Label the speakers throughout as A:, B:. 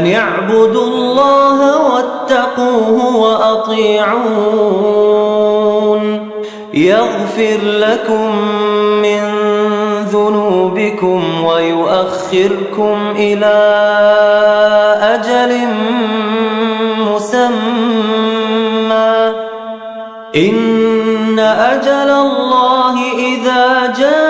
A: أن اعبدوا الله واتقوه وأطيعون يغفر لكم من ذنوبكم ويؤخركم إلى أجل مسمى إن أجل الله إذا جاء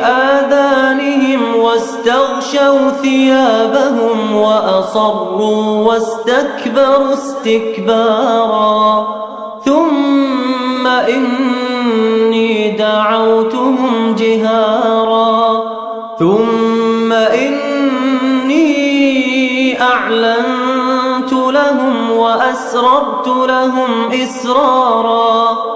A: آذانهم واستغشوا ثيابهم وأصروا واستكبروا استكبارا. ثم إني دعوتهم جهارا. ثم إني أعلنت لهم وأسررت لهم إسرارا.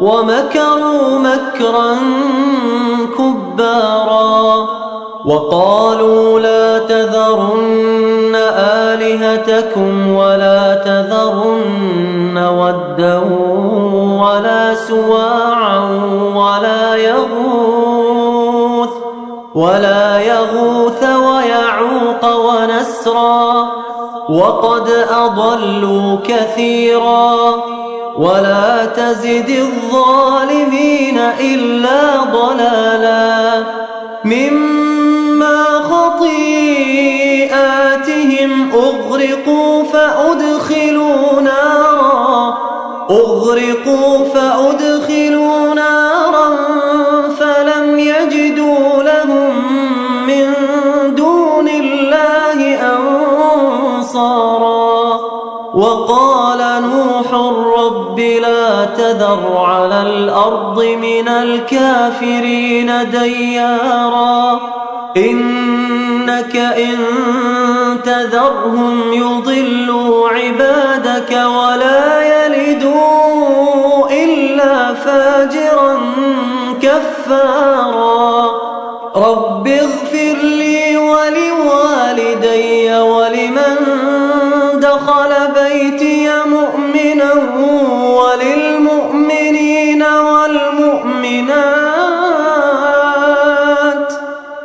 A: ومكروا مكرا كبارا وقالوا لا تذرن آلهتكم ولا تذرن ودا ولا سواعا ولا يغوث ولا يغوث ويعوق ونسرا وقد أضلوا كثيرا ولا تزد الظالمين إلا ضلالا مما خطيئاتهم أغرقوا فأدخلوا نارا أغرقوا فأدخلوا نارا فلم يجدوا لهم من دون الله أنصارا وقال نوح لا تذر على الأرض من الكافرين ديارا. إنك إن تذرهم يضلوا عبادك ولا يلدوا إلا فاجرا كفارا. رب اغفر لي ولوالدي ولمن دخل بيتي